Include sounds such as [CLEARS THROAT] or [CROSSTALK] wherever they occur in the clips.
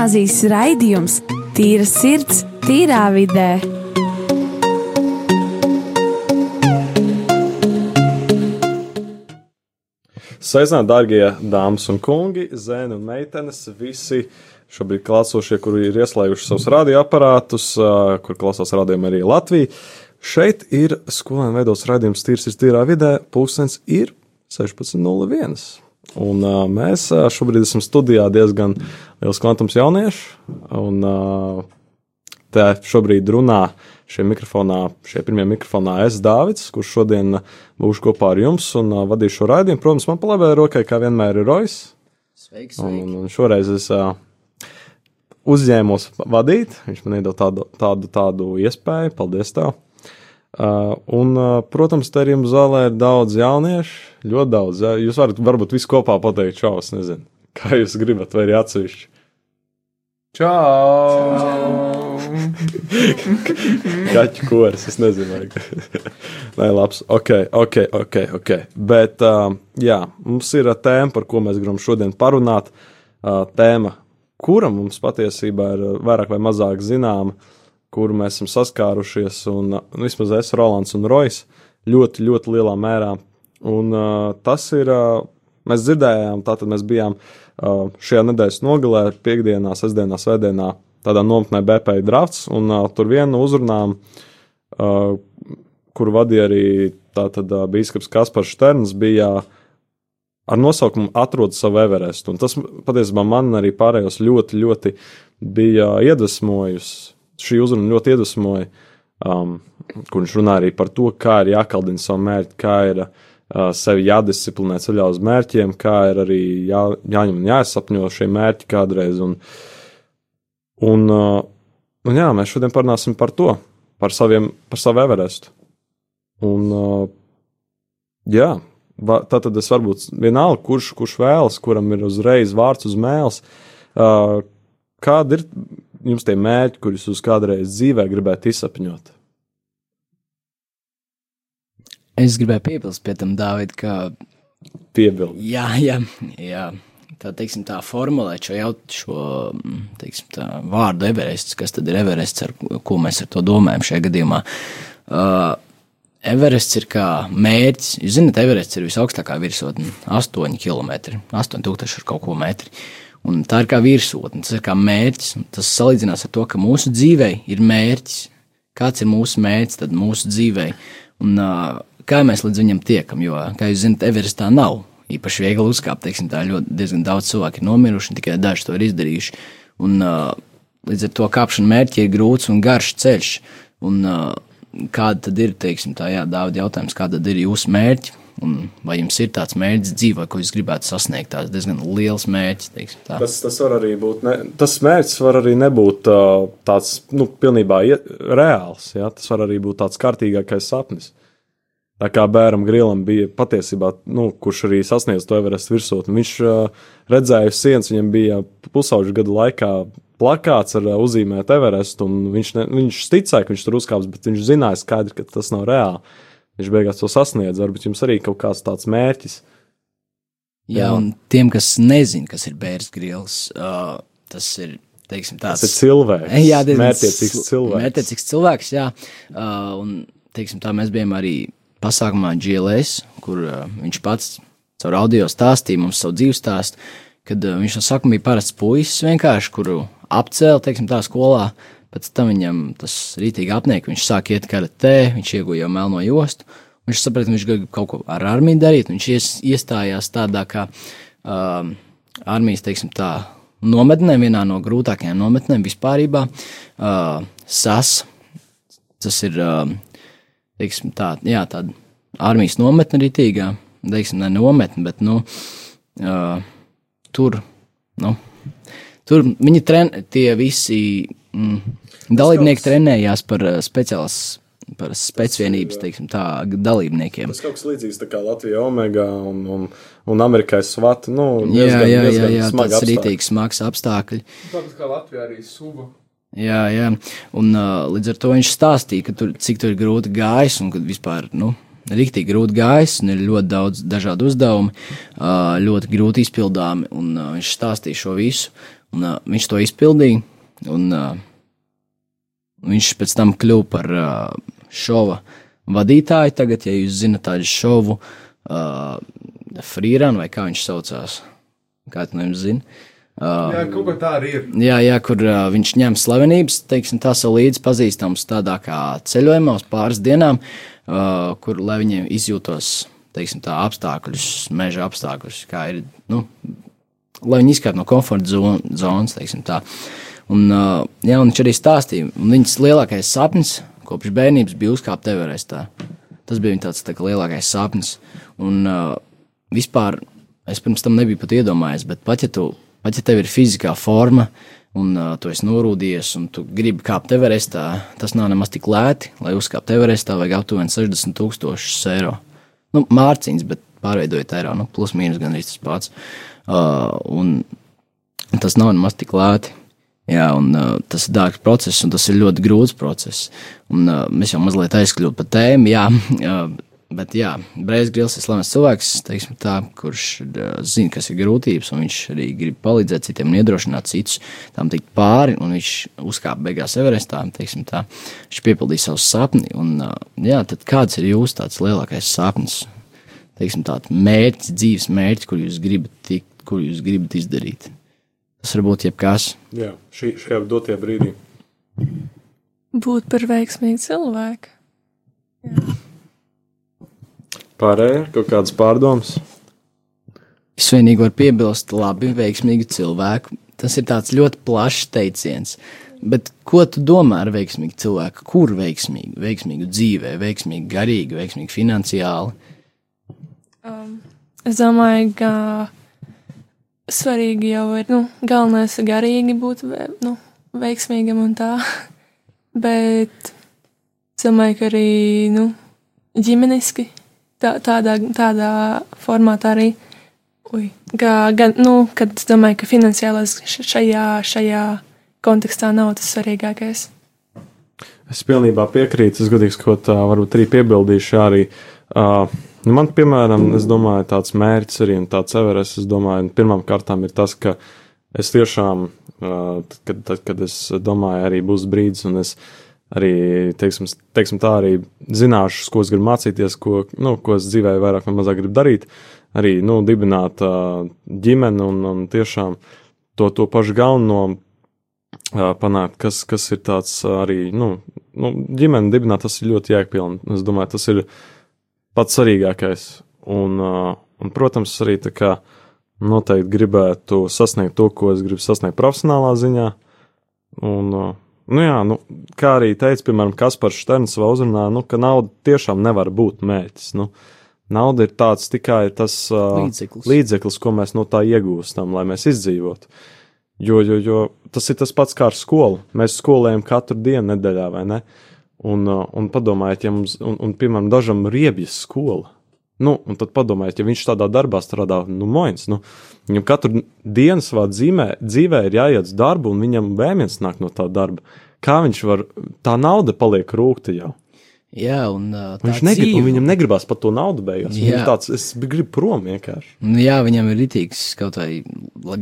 gimnāzijas raidījums Tīra sirds, tīrā vidē. Sveicināti, darbie dāmas un kungi, zēni un meitenes, visi šobrīd klāsošie, kuri ir ieslēguši savus radioaparātus, kur klausās radījumā arī Latvija. Šeit ir skolēnu veidos raidījums Tīrs ir tīrā vidē, pulkstens ir 16.01. Un uh, mēs šobrīd esam studijā diezgan liels kvantums jauniešu, un uh, te šobrīd runā šie mikrofonā, šie pirmie mikrofonā es Dāvids, kurš šodien būšu kopā ar jums un uh, vadīšu šo raidījumu. Protams, man pa labai rokai, kā vienmēr, ir Rojas. Sveiki, Un, sveiki. un, un šoreiz es uh, uzņēmos vadīt, viņš man iedod tādu, tādu, tādu iespēju, paldies tev. Uh, un, uh, protams, te arī zālē ir daudz jauniešu, ļoti daudz. Ja? Jūs varat varbūt visi kopā pateikt, čau, es nezinu, kā jūs gribat, vai arī atsevišķi. Čau! Kaķu koris, es nezinu, vai. Nē, labs. Ok, ok, ok. okay. Bet, uh, jā, mums ir uh, tēma, par ko mēs gribam šodien parunāt. Uh, tēma, kura mums patiesībā ir uh, vairāk vai mazāk zināma, kuru mēs esam saskārušies, un uh, vismaz es, Rolands un Rojas, ļoti, ļoti lielā mērā. Un uh, tas ir, uh, mēs dzirdējām, tātad mēs bijām uh, šajā nedēļas nogalē, piekdienā, sestdienā, svētdienā, tādā nometnē BP drafts, un uh, tur vienu uzrunām, uh, kuru vadīja arī tātad uh, bīskaps Kaspars Šterns, bija ar nosaukumu Atrod savu Everestu. Un tas patiesībā man arī pārējos ļoti, ļoti bija iedvesmojusi. Šī uzruna ļoti iedvesmoja, um, kur viņš runā arī par to, kā ir jākaldina savu mērķi, kā ir uh, sevi jādisciplinē ceļā uz mērķiem, kā ir arī jā, jāņem un jāsapņo šie mērķi kādreiz. Un, un, uh, un jā, mēs šodien parunāsim par to, par, saviem, par savu Everestu. Un, uh, jā, tā tad es varbūt vienalga, kurš, kurš vēlas, kuram ir uzreiz vārds uz mēles, uh, kādi ir jums tie mērķi, kurus jūs kādreiz dzīvē gribētu izsapņot? Es gribēju piebilst pie tam, Dāvid, ka Piebildi. jā, jā, jā tā, teiksim, tā formulēt šo, jaut, šo mm, teiksim, tā, vārdu Everests, kas tad ir Everests, ar ko mēs ar to domājam šajā gadījumā. Uh, Everests ir kā mērķis. Jūs zināt, Everests ir visaugstākā virsotne - 8 km, 8000 ar kaut ko metri. Un tā ir kā virsotne, tas ir kā mērķis. Tas salīdzinās ar to, ka mūsu dzīvē ir mērķis. Kāds ir mūsu mērķis tad mūsu dzīvē? Un uh, kā mēs līdz viņam tiekam? Jo, kā jūs zināt, Everestā nav īpaši viegli uzkāpt. Teiksim, tā ļoti diezgan daudz cilvēku ir nomiruši, tikai daži to ir izdarījuši. Un, uh, līdz ar to kāpšana mērķi ir grūts un garš ceļš. Un, uh, kāda tad ir, teiksim, tā, jā, Dāvid, jautājums, kāda ir jūsu mērķi? Un vai jums ir tāds mērķis dzīvē, ko jūs gribētu sasniegt? Tāds diezgan liels mērķis. Tas, tas var arī būt, ne, tas mērķis var arī nebūt uh, tāds, nu, pilnībā ie, reāls. Ja? Tas var arī būt tāds kārtīgākais sapnis. Tā kā bērnam Grilam bija patiesībā, nu, kurš arī sasniedz to Everestu virsotni. Viņš uh, redzēja sienas, viņam bija pusauģu gadu laikā plakāts ar uh, uzzīmētu Everestu, un viņš, ne, viņš ticēja, ka viņš tur uzkāps, bet viņš zināja skaidri, ka tas nav reāli. Viņš beigās to sasniedz. Varbūt jums arī kaut kāds tāds mērķis. Jā, Jā. un tiem, kas nezina, kas ir bērns grils, uh, tas ir, teiksim, tāds. [LAUGHS] Tas ir cilvēks. Jā, diezgan mērķiecīgs sl- cilvēks. Mērķiecīgs cilvēks, jā. Uh, un, teiksim, tā mēs bijām arī pasākumā GLS, kur uh, viņš pats caur audio stāstīja mums savu dzīves stāstu, kad uh, viņš no sākuma bija parasts puisis vienkārši, kuru apcēla, teiksim, tā skolā. Pēc tam viņam tas rītīgi apniek, viņš sāk iet karatē, viņš ieguva jau melno jostu. Viņš saprata, ka viņš grib kaut ko ar armiju darīt. Viņš ies, iestājās tādā kā um, armijas, teiksim, tā nometnē, vienā no grūtākajām nometnēm vispār. Uh, SAS, tas ir, um, teiksim, tā, jā, tāda armijas nometne rītīgā, teiksim, ne nometne, bet, nu, uh, tur, nu, tur viņi tren, tie visi mm, dalībnieki trenējās par uh, speciālas, par spēcvienības, teiksim, tā, dalībniekiem. Tas kaut kas līdzīgs tā kā Latvija Omega un, un, un Amerikai Svata. Nu, Jā, diezgan- jā, jā, jā smagi tas ir apstākļi. rītīgi smags apstākļi. Tāpat kā Latvijā arī suva. Jā, jā. Un uh, līdz ar to viņš stāstīja, ka tur, cik tur ir grūti gājis un ka vispār, nu, rīktīgi grūti gājis un ir ļoti daudz dažādu uzdevumu, uh, ļoti grūti izpildāmi. Un viņš stāstīja šo visu. Un, viņš to izpildīja, un viņš pēc tam kļuva par uh, šova vadītāju. Tagad, ja jūs zinat tādu šovu, uh, Freerun vai kā viņš saucās, kā tu jums zini. Uh, Jā, kaut kā tā arī ir. Jā, jā kur uh, viņš ņem slavenības, teiksim, tā savu līdzi pazīstams tādā kā ceļojumā uz pāris dienām, uh, kur, lai viņiem izjūtos, teiksim, tā apstākļus, meža apstākļus, kā ir, nu, lai viņi izkāptu no komforta zon, zonas, teiksim tā. Un, uh, jā, un viņš arī stāstīja, un viņas lielākais sapnis kopš bērnības bija uzkāpt Everestā. Tas bija viņa tāds tā kā lielākais sapnis. Un uh, vispār es pirms tam nebiju pat iedomājies, bet pat ja tu Pat ja tev ir fiziskā forma, un uh, tu esi norūdījies, un tu gribi kāpt Everestā, tas nav nemaz tik lēti. Lai uzkāptu Everestā, vajag aptuveni 60 tūkstošus eiro. Nu, mārciņas, bet pārveidojot eiro, nu, plus mīnus gan arī tas pats. Uh, un tas nav nemaz tik lēti. Jā, un uh, tas ir dārgs process, un tas ir ļoti grūts process. Un, uh, mēs jau mazliet aizkļūstam par tēmu. Jā, [LAUGHS] uh, Bet, jā, Breizs Grils ir slavens cilvēks, tā, kurš uh, zina, kas ir grūtības, un viņš arī grib palīdzēt citiem iedrošināt citus tam tikt pāri. Viņš uzkāpa beigās Everestā, tā, viņš piepildīja savu sapni. Un, uh, jā, tad kāds ir jūsu lielākais sapnis? Teiksim, tāds mērķis, dzīves mērķis, kur jūs gribat tikt, kur jūs gribat izdarīt. Tas var būt jebkas. Jā, šī, šajā dotajā brīdī. Būt par veiksmīgu cilvēku. Jā. Pārējie kaut kādas pārdomas. Es vienīgi varu piebilst, labi, veiksmīgu cilvēku. Tas ir tāds ļoti plašs teiciens. Bet ko tu domā ar veiksmīgu cilvēku? Kur veiksmīgu? Veiksmīgu dzīvē, veiksmīgu garīgi, veiksmīgu finansiāli? Um, es domāju, ka svarīgi jau ir, nu, galvenais ir garīgi būt nu, veiksmīgam un tā. [LAUGHS] Bet es domāju, ka arī, nu, ģimeniski tā, tādā, tādā formātā arī. Ui, kā, gan, nu, kad es domāju, ka finansiālais šajā, šajā kontekstā nav tas svarīgākais. Es pilnībā piekrītu. Es godīgi sakot, varbūt arī piebildīšu arī. Uh, nu man, piemēram, es domāju, tāds mērķis arī un tāds everes, es domāju, pirmām kārtām ir tas, ka es tiešām, uh, kad, tad, kad es domāju, arī būs brīdis un es arī, teiksim, teiksim tā, arī zināšu, ko es gribu mācīties, ko, nu, ko es dzīvē vairāk vai mazāk gribu darīt, arī, nu, dibināt uh, ģimeni un, un tiešām to, to pašu galveno uh, panākt, kas, kas ir tāds arī, nu, nu, ģimeni dibināt, tas ir ļoti jēgpilni. Es domāju, tas ir pats svarīgākais. Un, uh, un protams, arī tā kā noteikti gribētu sasniegt to, ko es gribu sasniegt profesionālā ziņā. Un, uh, Nu jā, nu, kā arī teica, piemēram, Kaspars Šterns savā uzrunā, nu, ka nauda tiešām nevar būt mērķis. Nu, nauda ir tāds tikai tas uh, Līdzeklis. līdzeklis, ko mēs no tā iegūstam, lai mēs izdzīvotu. Jo, jo, jo tas ir tas pats kā ar skolu. Mēs skolējam katru dienu nedēļā, vai ne? Uh, un padomājiet, ja mums, un, un piemēram, dažam riebjas skola. Nu, un tad padomājiet, ja viņš tādā darbā strādā, nu, moins, nu, viņam katru dienu savā dzīvē, dzīvē ir jāiet uz darbu, un viņam vēmiens nāk no tā darba. Kā viņš var, tā nauda paliek rūkta jau. Jā, un uh, Viņš negrib, dzīve- un viņam negribās par to naudu beigās. Viņš tāds, es gribu prom vienkārši. Nu, jā, viņam ir rītīgs kaut vai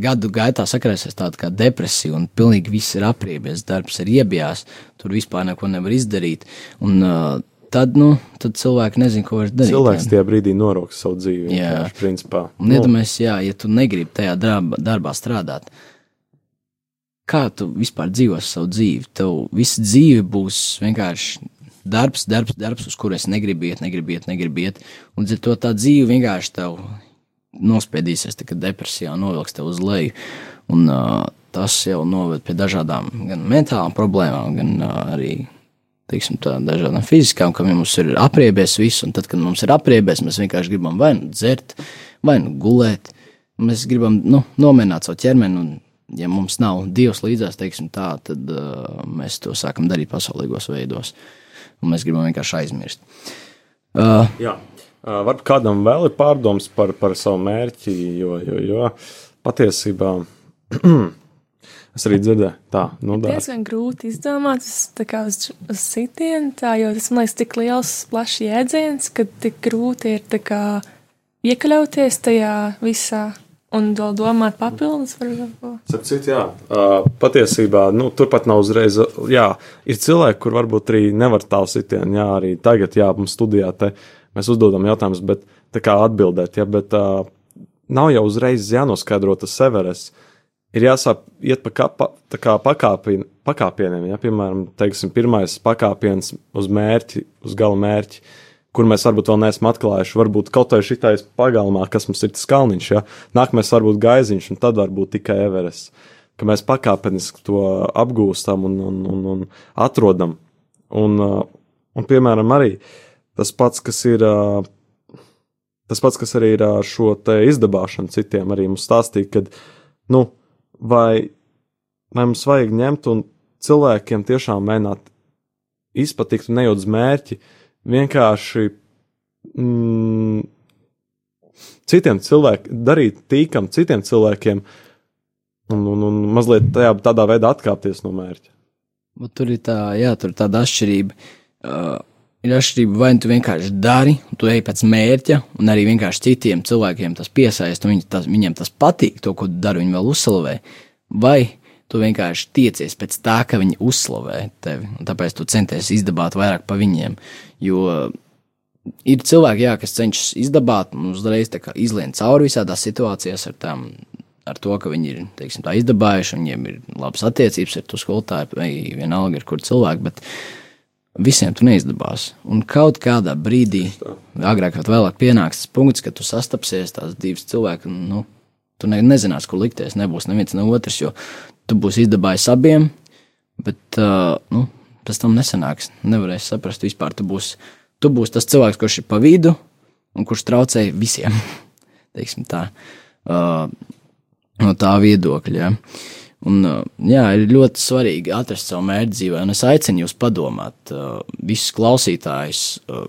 gadu gaitā sakrāsies tāda kā depresija, un pilnīgi viss ir apriebies, darbs ir iebijās, tur vispār neko nevar izdarīt. Un uh, tad, nu, tad cilvēki nezin, ko var darīt. Cilvēks jā. tajā brīdī norūks savu dzīvi. Jā. Principā. Un iedomājies, jā, ja tu negribi tajā darbā, darbā strādāt, kā tu vispār dzīvos savu dzīvi? Tev visa dzīve būs vienkārši darbs, darbs, darbs, uz kuru es negribu iet, negribu iet, negribu iet. Un līdz ar to tā dzīve vienkārši tev nospiedīsies, tā kā depresijā novilks tev uz leju. Un uh, tas jau noved pie dažādām gan mentālām problēmām, gan uh, arī. Teiksim, tā, dažādām fiziskām, ka mums ir apriebies viss, un tad, kad mums ir apriebies, mēs vienkārši gribam vai nu dzert, vai nu gulēt. Mēs gribam nu, nomierināt savu ķermeni, un, ja mums nav dievs līdzās, teiksim, tā, tad uh, mēs to sākam darīt pasaulīgos veidos, un mēs gribam vienkārši aizmirst. Uh, Jā, uh, varbūt kādam vēl ir pārdoms par, par savu mērķi, jo, jo, jo patiesībā [CLEARS THROAT] es arī dzirdēju, tā, nu, Tas dārgi. diezgan grūti izdomāt, tas tā kā uz, uz sitienu, tā, jo tas man liekas tik liels, plašs jēdziens, ka tik grūti ir tā kā iekļauties tajā visā. Un vēl domāt papildus par ko. Citu, jā, uh, patiesībā nu, turpat nav uzreiz. Jā, ir cilvēki, kur varbūt arī nevar tālu sitienu. Jā, arī tagad, jā, mums studijā te mēs uzdodam jautājumus, bet tā kā atbildēt, jā, bet uh, nav jau uzreiz jānoskaidro tas severes. Ir jāsāk iet pa kapa, kā pakāpien, pakāpieniem, ja, piemēram, teiksim, pirmais pakāpiens uz mērķi, uz gala mērķi. Uh, kur mēs varbūt vēl neesam atklājuši. Varbūt kaut vai šitais pagalmā, kas mums ir tas kalniņš, ja? nākamais varbūt gaiziņš, un tad varbūt tikai Everests. Ka mēs pakāpeniski to apgūstam un, un, un, un atrodam. Un, uh, un, piemēram, arī tas pats, kas ir. Uh, tas pats, kas arī ir ar šo izdabāšanu citiem, arī mums stāstīja, ka, nu, vai, vai mums vajag ņemt un cilvēkiem tiešām mēģināt izpatikt un nejūt uz mērķi, uh, vienkārši mm, citiem cilvēkiem, darīt tīkam citiem cilvēkiem un, un, un mazliet tajā, tādā veidā atkāpties no mērķa. Bet tur ir tā, jā, tur ir tāda atšķirība. Uh, ir atšķirība, vai nu tu vienkārši dari, tu ej pēc mērķa, un arī vienkārši citiem cilvēkiem tas piesaista, un viņi tas, viņiem tas patīk, to, ko tu dari, viņi vēl uzslavē. Vai tu vienkārši tiecies pēc tā, ka viņi uzslavē tevi, tāpēc tu centies izdabāt vairāk pa viņiem. Jo ir cilvēki, jā, kas cenšas izdabāt un uzreiz izlien cauri visādās situācijās ar tām. Ar to, ka viņi ir teiksim, izdabājuši, viņiem ir labas attiecības ar to skolotāju, vai vienalga ar kur cilvēku, bet visiem tu neizdabās. Un kaut kādā brīdī, agrāk vai vēlāk, pienāks tas punkts, kad tu sastapsies tās divas cilvēku, nu, tu ne, nezinās, kur likties. Nebūs neviens ne otrs, jo tu būsi izdabājis abiem, bet uh, nu, pēc tam nesanāks. Nevarēs saprast vispār. Tu būsi, tu būsi tas cilvēks, kurš ir pa vidu un kurš traucēja visiem. [LAUGHS] tā, uh, no tā viedokļa. Ja. Un, uh, jā, ir ļoti svarīgi atrast savu mērķi dzīvē, un es aicinu jūs padomāt, uh, visus klausītājus, uh,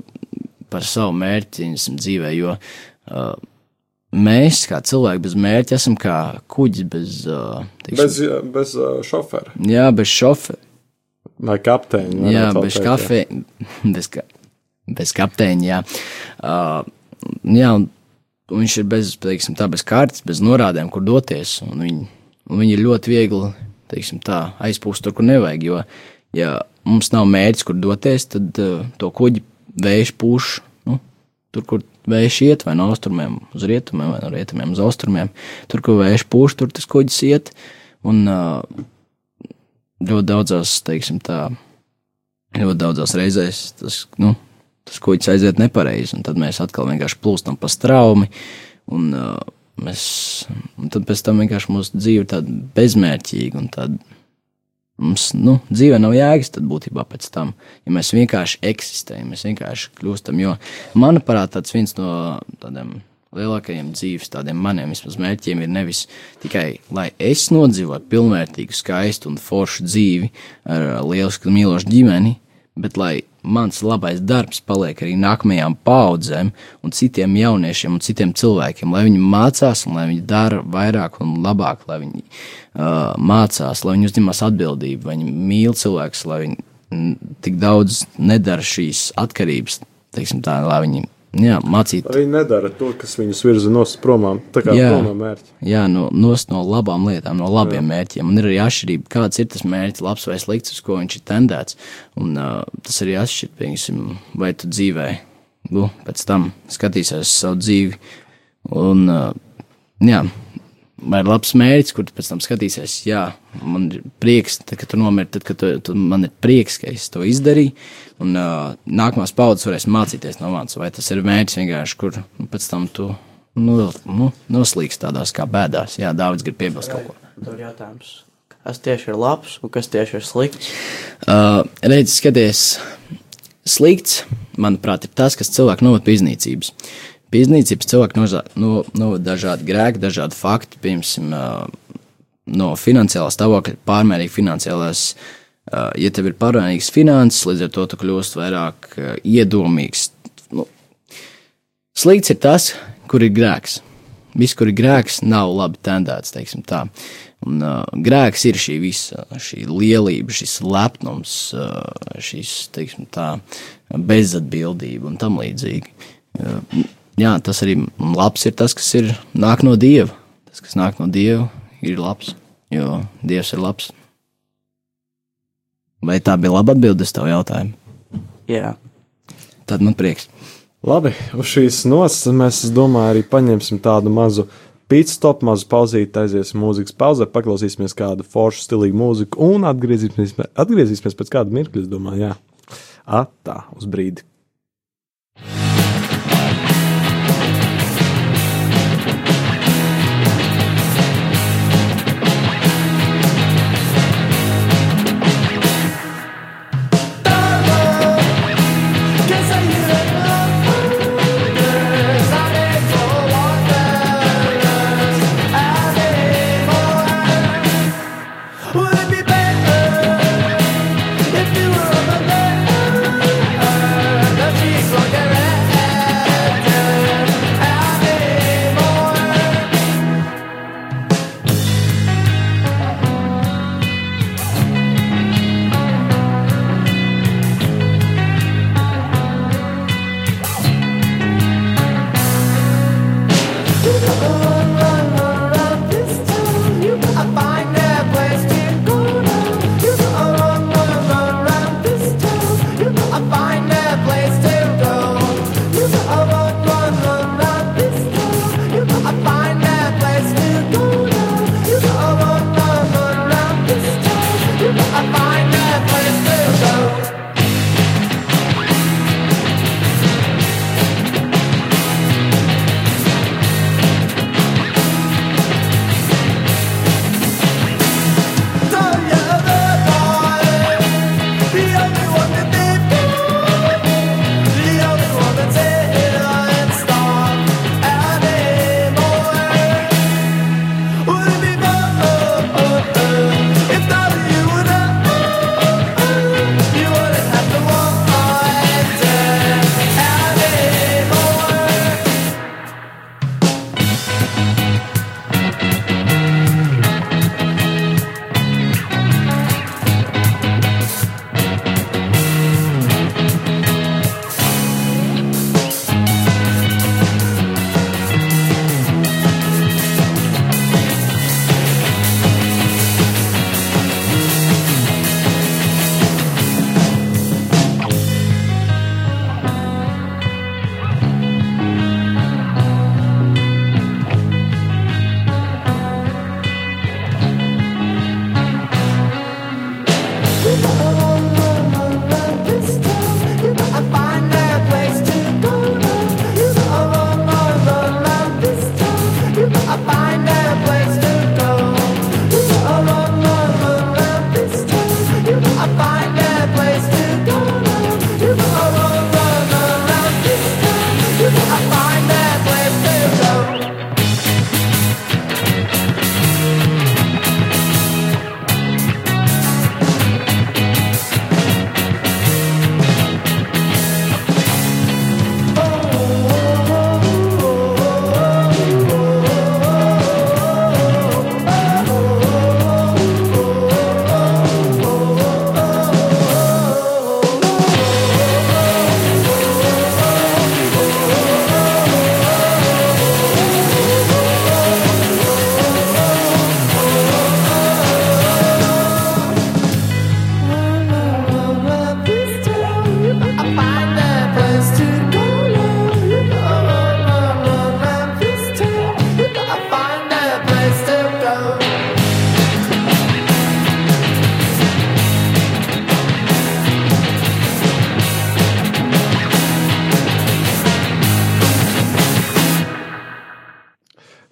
par savu mērķi dzīvē, jo uh, mēs, kā cilvēki bez mērķa, esam kā kuģis bez, teiksim, bez, bez šofera. Jā, bez šofera. Vai kapteiņa. Jā, bez kafijas, [LAUGHS] bez, ka, bez kapteiņa. Jā, uh, jā un, un viņš ir bez, teiksim, tā, bez kārtas, bez norādēm, kur doties. Un viņi, un viņi ir ļoti viegli teiksim, tā, aizpūst tur, kur nevajag. Jo, ja mums nav mērķis, kur doties, tad uh, to kuģi vējš pūš nu, tur, kur vējš iet, vai no austrumiem uz rietumiem, vai no rietumiem uz austrumiem. Tur, kur vējš pūš, tur tas kuģis iet. Un ļoti daudzās, teiksim tā, ļoti daudzās reizēs tas, nu, tas kuģis aiziet nepareizi, un tad mēs atkal vienkārši plūstam pa straumi. Un, mēs, un tad pēc tam vienkārši mūsu dzīve ir tāda bezmērķīga un tāda Mums nu, dzīve nav jēgas, tad būtībā pēc tam, ja mēs vienkārši eksistējam, mēs vienkārši kļūstam. Jo, manuprāt, tas viens no tādiem lielākajiem dzīves tādiem maniem vismaz mērķiem ir nevis tikai, lai es nodzīvotu pilnvērtīgu, skaistu un foršu dzīvi ar lielisku mīlošu ģimeni, bet lai mans labais darbs paliek arī nākamajām paudzēm un citiem jauniešiem un citiem cilvēkiem, lai viņi mācās un lai viņi dara vairāk un labāk, lai viņi uh, mācās, lai viņi uzņemas atbildību, lai viņi mīl cilvēkus, lai viņi tik daudz nedara šīs atkarības, teiksim tā, lai viņi jā, mācīt. Arī nedara to, kas viņus virza no promām, tā kā jā, no mērķa. Jā, no, nost no labām lietām, no labiem jā. mērķiem. Un ir arī atšķirība, kāds ir tas mērķis, labs vai slikts, uz ko viņš ir tendēts. Un uh, tas arī atšķir, piemēram, vai tu dzīvē, nu, pēc tam skatīsies savu dzīvi. Un, uh, jā, vai ir labs mērķis, kur tu pēc tam skatīsies, jā, man ir prieks, tad, kad tu nomiri, tad, kad tu, tu, man ir prieks, ka es to izdarīju, un uh, nākamās paudzes varēs mācīties no manis, vai tas ir mērķis vienkārši, kur nu, pēc tam tu nu, nu, noslīgs tādās kā bēdās. Jā, daudz grib piebilst kaut ko. Tur ir jautājums, kas tieši ir labs un kas tieši ir slikts? Uh, Reizes skaties, slikts, manuprāt, ir tas, kas cilvēku novada pie iznīcības. Pie iznīcības cilvēki novada no, no dažādi grēki, dažādi fakti, piemēram, no finansiālā stāvokļa, pārmērīgi finansiālās. Ja tev ir pārmērīgas finanses, līdz ar to tu kļūsi vairāk iedomīgs. Nu, slikts ir tas, kur ir grēks. Viss, kur ir grēks, nav labi tendēts, teiksim tā. Un, uh, grēks ir šī visa, šī lielība, šis lepnums, uh, šīs, teiksim tā, bezatbildība un tam līdzīgi. Uh, jā, tas arī labs ir tas, kas ir nāk no Dieva. tas, kas nāk no Dieva, ir labs, jo Dievs ir labs. Vai tā bija laba atbilde uz tavu jautājumu? Jā, Tad man prieks. Labi, uz šīs nots mēs, es domāju, arī paņemsim tādu mazu pitstop, mazu pauzīti, aiziesim mūzikas pauzē, paklausīsimies kādu foršu stilīgu mūziku un atgriezīsimies, atgriezīsimies pēc kāda mirkļa, es domāju, jā. Atā, uz brīdi.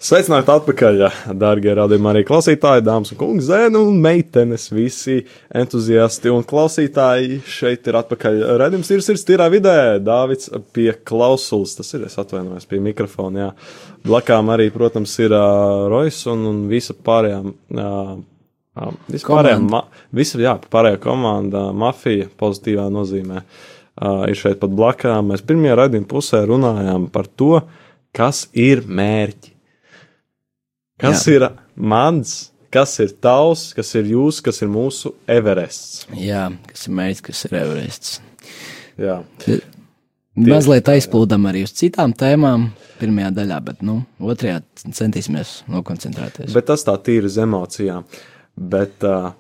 Sveicināti atpakaļ, darbie radījumi, arī klausītāji, dāmas un kungi, zēni un meitenes, visi entuziasti un klausītāji. Šeit ir atpakaļ redzams, ir sirds tīrā vidē, Dāvids pie klausulas, tas ir, es atvainojos, pie mikrofona, jā. Blakām arī, protams, ir uh, Rojas un, un visa pārējām. Uh, Vispārējā, ma, visa, jā, pārējā komanda, mafija pozitīvā nozīmē uh, ir šeit pat blakām. Mēs pirmajā raidījuma pusē runājām par to, kas ir mērķi. Kas Jā. ir mans, kas ir tavs, kas ir jūsu, kas ir mūsu Everests? Jā, kas ir mērķis, kas ir Everests. Jā. Mazliet aizplūdam arī uz citām tēmām pirmajā daļā, bet nu, otrajā centīsimies nokoncentrēties. Bet tas tā tīri uz emocijām. Bet, uh,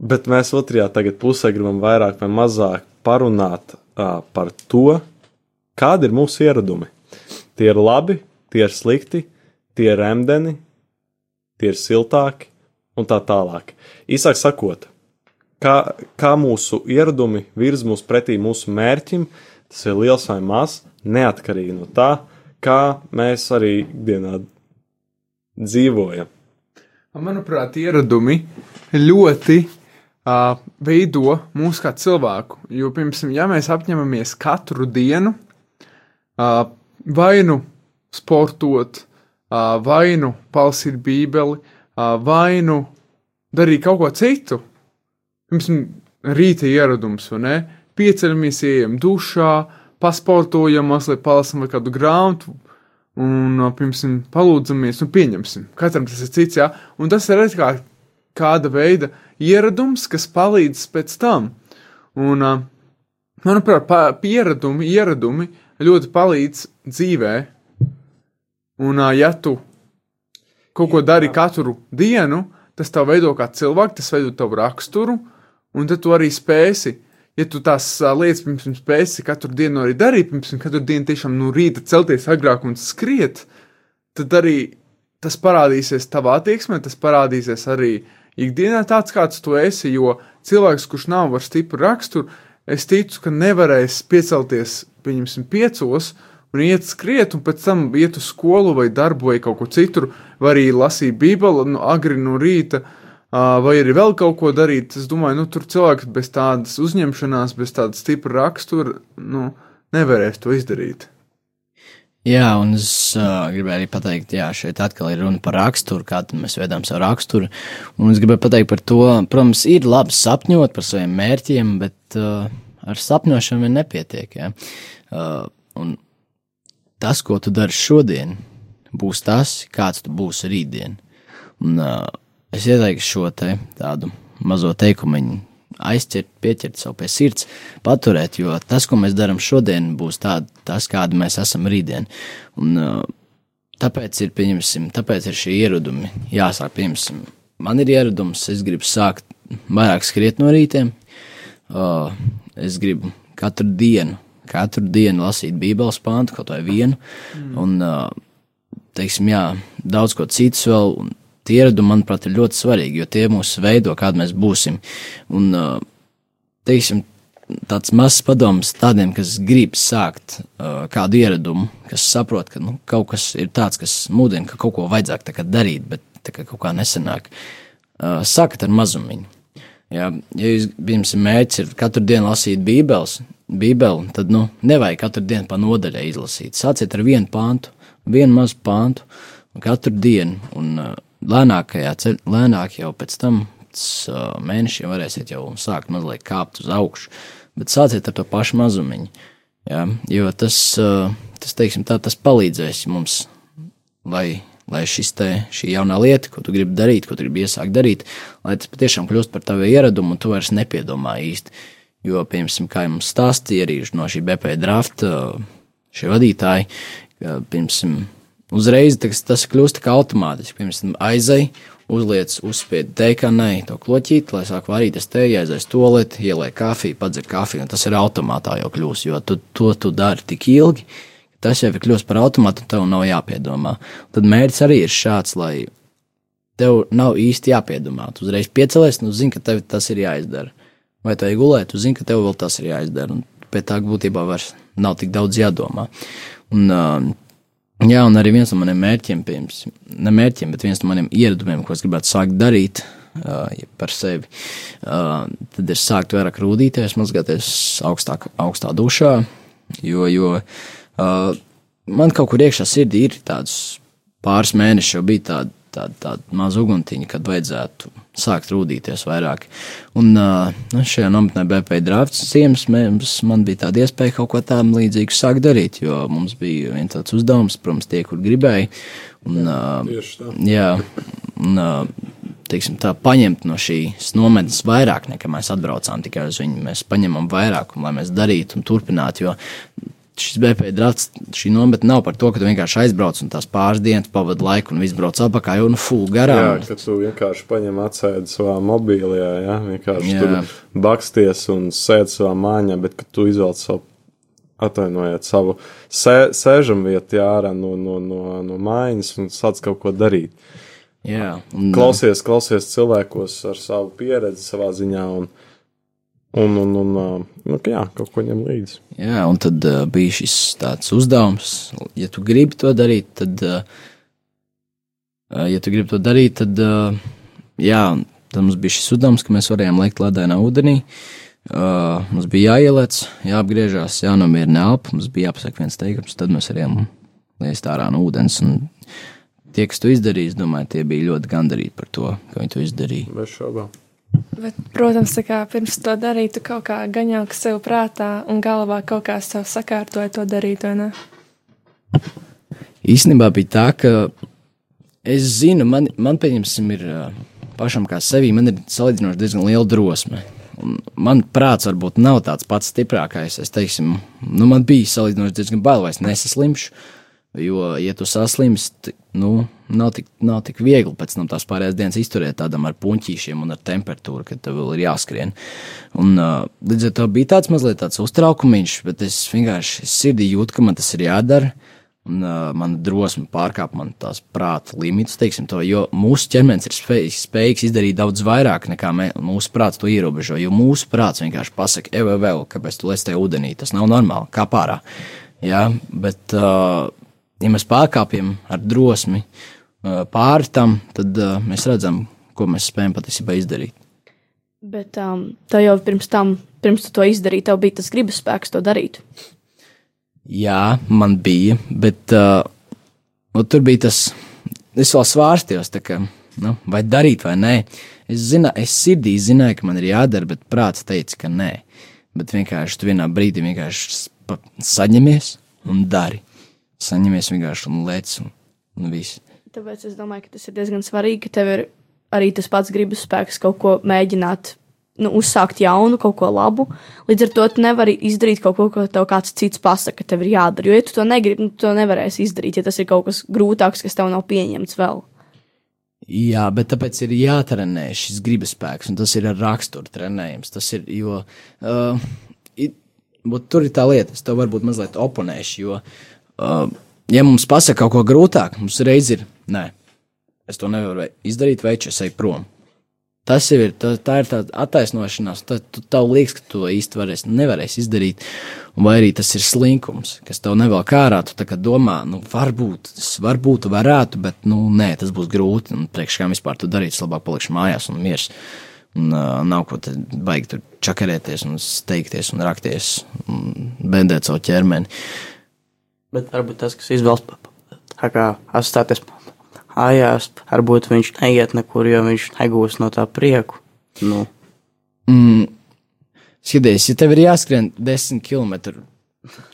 bet mēs otrajā pusē gribam vairāk vai mazāk parunāt uh, par to, kādi ir mūsu ieradumi. Tie ir labi, tie ir slikti, tie ir remdeni, tie ir siltāki un tā tālāk. Īsāk sakot, kā, kā mūsu ieradumi virz mūs pretī mūsu mērķim, tas ir liels vai mazs, neatkarīgi no tā, kā mēs arī ikdienā dzīvojam. Manuprāt, ieradumi ļoti uh, veido mūs kā cilvēku. Jo, piemēram, ja mēs apņemamies katru dienu uh, vai nu sportot, vai nu palasīt Bībeli, uh, vai nu darīt kaut ko citu, piemēram, rīta ieradums, vai ne? Pieceļamies, ejam dušā, pasportojam, mazliet palasam kādu grāmatu, un, uh, piemēram, palūdzamies, un pieņemsim. Katram tas ir cits, jā, un tas ir kā kāda veida ieradums, kas palīdz pēc tam. Un, manuprāt, pieredumi, ieradumi ļoti palīdz dzīvē. Un, uh, ja tu kaut ko dari katru dienu, tas tev veido kā cilvēku, tas veido tavu raksturu, un tad tu arī spēsi. Ja tu tās lietas, piemēram, spēsi katru dienu arī darīt, piemēram, katru dienu tiešām no rīta celties agrāk un skriet, tad arī tas parādīsies tavā attieksmē, tas parādīsies arī ikdienā tāds, kāds tu esi. Jo cilvēks, kurš nav ar stipru raksturu, es ticu, ka nevarēs piecelties, pieņemsim, piecos un iet skriet, un pēc tam iet uz skolu vai darbu vai kaut ko citur, vai arī lasīt Bībeli no agri no rīta. Vai arī vēl kaut ko darīt. Es domāju, nu, tur cilvēks bez tādas uzņemšanās, bez tāda stipra rakstura, nu, nevarēs to izdarīt. Jā, un es uh, gribēju arī pateikt, jā, šeit atkal ir runa par raksturu, kā tad mēs veidojam savu raksturu. Un es gribēju pateikt par to, protams, ir labi sapņot par saviem mērķiem, bet uh, ar sapņošanu vien nepietiek. Jā. Uh, un tas, ko tu dari šodien, būs tas, kāds tu būsi rītdien. Un, uh, es ieteiktu šo te tādu mazo teikumu aizķert, pieķert sev pie sirds, paturēt, jo tas, ko mēs darām šodien, būs tā, tas, kādi mēs esam rītdien. Un, uh, tāpēc ir, pieņemsim, tāpēc ir šie ieradumi. Jāsāk, pieņemsim, man ir ieradums, es gribu sākt vairāk skriet no rītiem. Uh, es gribu katru dienu, katru dienu lasīt Bībeles pāntu, kaut vai vienu. Mm. Un, teiksim, jā, daudz ko citus vēl. Tie ieradumi, manuprāt, ir ļoti svarīgi, jo tie mūs veido, kādi mēs būsim. Un, teiksim, tāds mazs padoms tādiem, kas grib sākt uh, kādu ieradumu, kas saprot, ka nu, kaut kas ir tāds, kas mudina, ka kaut ko vajadzētu darīt, bet kā kaut kā nesenāk. Uh, sākat ar mazumiņu. Ja, ja jūs, piemēram, mērķis ir katru dienu lasīt Bībeles, Bībeli, tad nu, nevajag katru dienu pa nodaļai izlasīt. Sāciet ar vienu pāntu, vienu mazu pāntu, katru dienu, un uh, lēnākajā ceļā, lēnāk jau pēc tam pēc, uh, mēnešiem varēsiet jau sākt mazliet kāpt uz augšu, bet sāciet ar to pašu mazumiņu, ja, jo tas, uh, tas, teiksim tā, tas palīdzēs mums, lai lai te, šī jaunā lieta, ko tu gribi darīt, ko tu gribi iesākt darīt, lai tas patiešām kļūst par tavu ieradumu, un tu vairs nepiedomā īsti. Jo, piemēram, kā jums stāstīja arī no šī BP drafta, šie vadītāji, ka, piemēram, uzreiz tas, tas kļūst kā automātiski. Piemēram, aizai, uzliec, uzspied teikanai to kloķīt, lai sāk varīties te, aizies tolēt, ielai kafiju, padzer kafiju, un tas ir automātā jau kļūst, jo tu, to tu dari tik ilgi, tas jau ir kļūst par automātu, un tev nav jāpiedomā. Tad mērķis arī ir šāds, lai tev nav īsti jāpiedomā. Tu uzreiz piecelies, nu zini, ka tev tas ir jāizdara. Vai tu ej gulēt, tu zini, ka tev vēl tas ir jāizdara. Un pēc tā būtībā vairs nav tik daudz jādomā. Un, uh, jā, un arī viens no maniem mērķiem, piemēram, ne mērķiem, bet viens no maniem ieradumiem, ko es gribētu sākt darīt. Uh, par sevi. Uh, tad ir sākt vairāk rūtīties, mazgāties augstāk, augstā dušā, jo, jo uh, man kaut kur iekšā sirdī ir tāds pāris mēneši jau bija tāda, tāda, tāda maza uguntiņa, kad vajadzētu sākt rūtīties vairāk. Un uh, nu, šajā nometnē BP drafts ziemas mums, man bija tāda iespēja kaut ko tādu līdzīgu sākt darīt, jo mums bija viens tāds uzdevums, protams, tie, kur gribēja. Un, uh, jā, un, uh, teiksim, tā, paņemt no šīs nometnes vairāk nekā mēs atbraucām tikai uz viņu. Mēs paņemam vairāk, un, lai mēs darītu un turpinātu. Jo šis BP drafts, šī nometne nav par to, ka tu vienkārši aizbrauc un tās pāris dienas pavadi laiku un viss brauc apakā, jau nu full Jā, garām. ka tu vienkārši paņem atsēdi savā mobilajā, ja? vienkārši Jā. tur baksties un sēdi savā mājā, bet kad tu izvelc savu, atvainojiet, savu sē, sēžam vietu ārā no, no, no, no mājas un sāc kaut ko darīt. Jā, un, Klausies, klausies cilvēkos ar savu pieredzi savā ziņā un, un, un, un nu, ka jā, kaut ko ņem līdzi. Jā, un tad uh, bija šis tāds uzdevums, ja tu gribi to darīt, tad, uh, ja tu gribi to darīt, tad, uh, jā, tad mums bija šis uzdevums, ka mēs varējām lekt ledainā ūdenī. Uh, mums bija jāieliec, jāapgriežās, jānomierina elpa, mums bija jāpasaka viens teikums, tad mēs varējām liest ārā no ūdens. Un tie, kas to izdarīja, es domāju, tie bija ļoti gandarīti par to, ka viņi to izdarīja. Bez šaubām. Bet, protams, kā pirms to darīt, tu kaut kā gaņāk sev prātā un galvā kaut kā sev sakārtoja to darīt, īstenībā bija tā, ka es zinu, man, man pieņemsim, ir pašam kā sevī, man ir salīdzinoši diezgan liela drosme. Un man prāts varbūt nav tāds pats stiprākais. Es teiksim, nu, man bija salīdzinoši diezgan bail, vai es nesaslimšu. Jo, ja tu saslimsti, nu, nav tik, nav tik viegli pēc tam tās pārējās dienas izturēt tādam ar puņķīšiem un ar temperatūru, kad tev vēl ir jāskrien. Un, uh, līdz ar to bija tāds mazliet tāds uztraukumiņš, bet es vienkārši sirdī jūtu, ka man tas ir jādara. Un, uh, man drosme pārkāpa man tās prāta limitus, to, jo mūsu ķermenis ir spējīgs, spējīgs izdarīt daudz vairāk nekā mē, mūsu prāts to ierobežo. Jo mūsu prāts vienkārši pasakā, ej, vēl, vēl, kāpēc tu lēs tajā ūdenī. Tas nav normāli, kā pārā. Jā, bet, uh, ja mēs pārkāpjam ar drosmi uh, pāri tam, tad uh, mēs redzam, ko mēs spējam patiesībā izdarīt. Bet um, tev jau pirms tam, pirms tu to izdarīji, tev bija tas gribas spēks to darīt. Jā, man bija, bet uh, nu, tur bija tas, es vēl svārstījos, kā, nu, vai darīt vai nē. Es, zina, es sirdī zināju, ka man ir jādara, bet prāts teica, ka nē. Bet vienkārši tu vienā brīdī vienkārši saņemies un dari. Saņemies vienkārši un lec un, un viss. Tāpēc es domāju, ka tas ir diezgan svarīgi, ka tev ir arī tas pats gribas spēks kaut ko mēģināt, nu, uzsākt jaunu, kaut ko labu. Līdz ar to tu nevari izdarīt kaut ko, ko tev kāds cits pasaka, ka tev ir jādara. Jo, ja tu to negribi, nu, tu to nevarēsi izdarīt, ja tas ir kaut kas grūtāks, kas tev nav pieņemts vēl. Jā, bet tāpēc ir jātrenē šis gribas spēks, un tas ir ar raksturu trenējums. Tas ir, jo uh, it, tur ir tā lieta, es tev varbūt mazliet oponēšu, jo, uh, ja mums pasaka kaut ko grūtāk, mums reiz ir, nē, es to nevaru izdarīt, veids, es eju prom. Tas jau ir, tā, tā ir tāda attaisnošanās, tad tu, tev liekas, ka tu to īsti varēsi, nevarēsi izdarīt, vai arī tas ir slinkums, kas tev nevēl kārā, tu tā kā domā, nu, varbūt, varbūt varētu, bet, nu, nē, tas būs grūti, un priekš kā vispār tu darīt, es labāk palikšu mājās un miers. Un uh, nav ko te baigi tur čakarēties un steigties un rakties un bendēt savu ķermeni. Bet varbūt tas, kas izvēlas atstāties mājās, varbūt viņš neiet nekur, jo viņš negūs no tā prieku. Nu, Mm, skaties, ja tev ir jāskrien 10 km,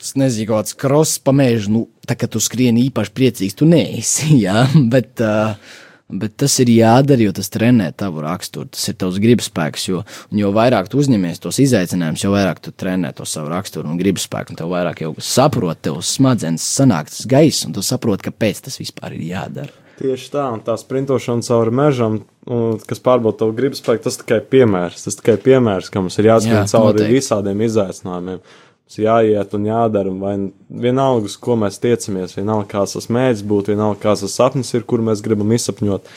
es nezinu, kāds kross pa mēžu, nu, tā kā tu skrieni īpaši priecīgs, tu neesi, [LAUGHS] jā, bet, uh, bet tas ir jādara, jo tas trenē tavu raksturu, tas ir tavs gribas spēks, jo, jo vairāk tu uzņemies tos izaicinājumus, jo vairāk tu trenē to savu raksturu un gribas spēku, un tev vairāk jau saprot, tev smadzenes sanāk tas gaiss, un tu saproti, kāpēc tas vispār ir jādara. Tieši tā, un tā sprintošana cauri mežam, un, kas pārbauda tavu gribas spēku, tas tikai piemērs. Tas tikai piemērs, ka mums ir jāskrien Jā, cauri noteikti. visādiem izaicinājumiem. Mums jāiet un jādara, un vai vienalga, uz ko mēs tiecamies, vienalga, kāds tas mērķis būtu, vienalga, kāds tas sapnis ir, kur mēs gribam izsapņot.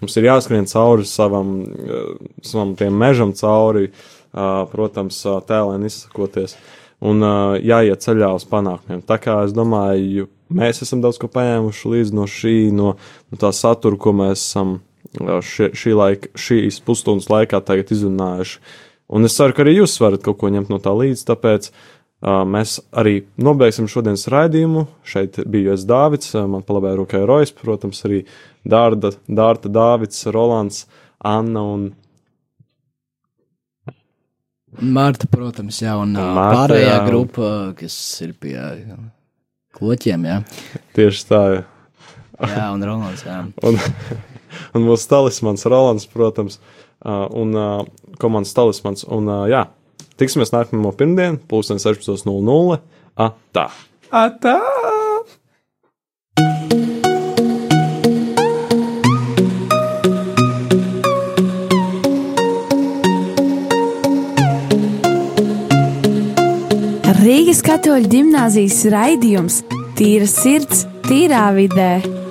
Mums ir jāskrien cauri savam, eh, savam tiem mežam, cauri, ā, protams, ā, tēlēn izsakoties, un jāiet ceļā uz panākumiem. Tā kā es domāju, mēs esam daudz ko paņēmuši līdzi no šī, no, no tā satura, ko mēs esam šie, šī laika, šīs pusstundas laikā izrunājuši. Un es ceru, ka arī jūs varat kaut ko ņemt no tā līdzi, tāpēc uh, mēs arī nobeigsim šodienas raidījumu. Šeit biju es Dāvids, man palabēja rokai Rojas, protams, arī Dārda, Dārta, Dāvids, Rolands, Anna un Marta, protams, jā, un, un Marta, pārējā jā. grupa, kas ir pie kloķiem, jā, tieši tā. Jā. jā un Rolands, jā. Un, un mūsu talismans Rolands, protams, un komandas talismans. Un, jā, tiksimies nākamā pirmdiena, pulksten 16.00. Ah, tā! Atā! Rīgas katoļu gimnāzijas raidījums Tīra sirds, tīrā vidē.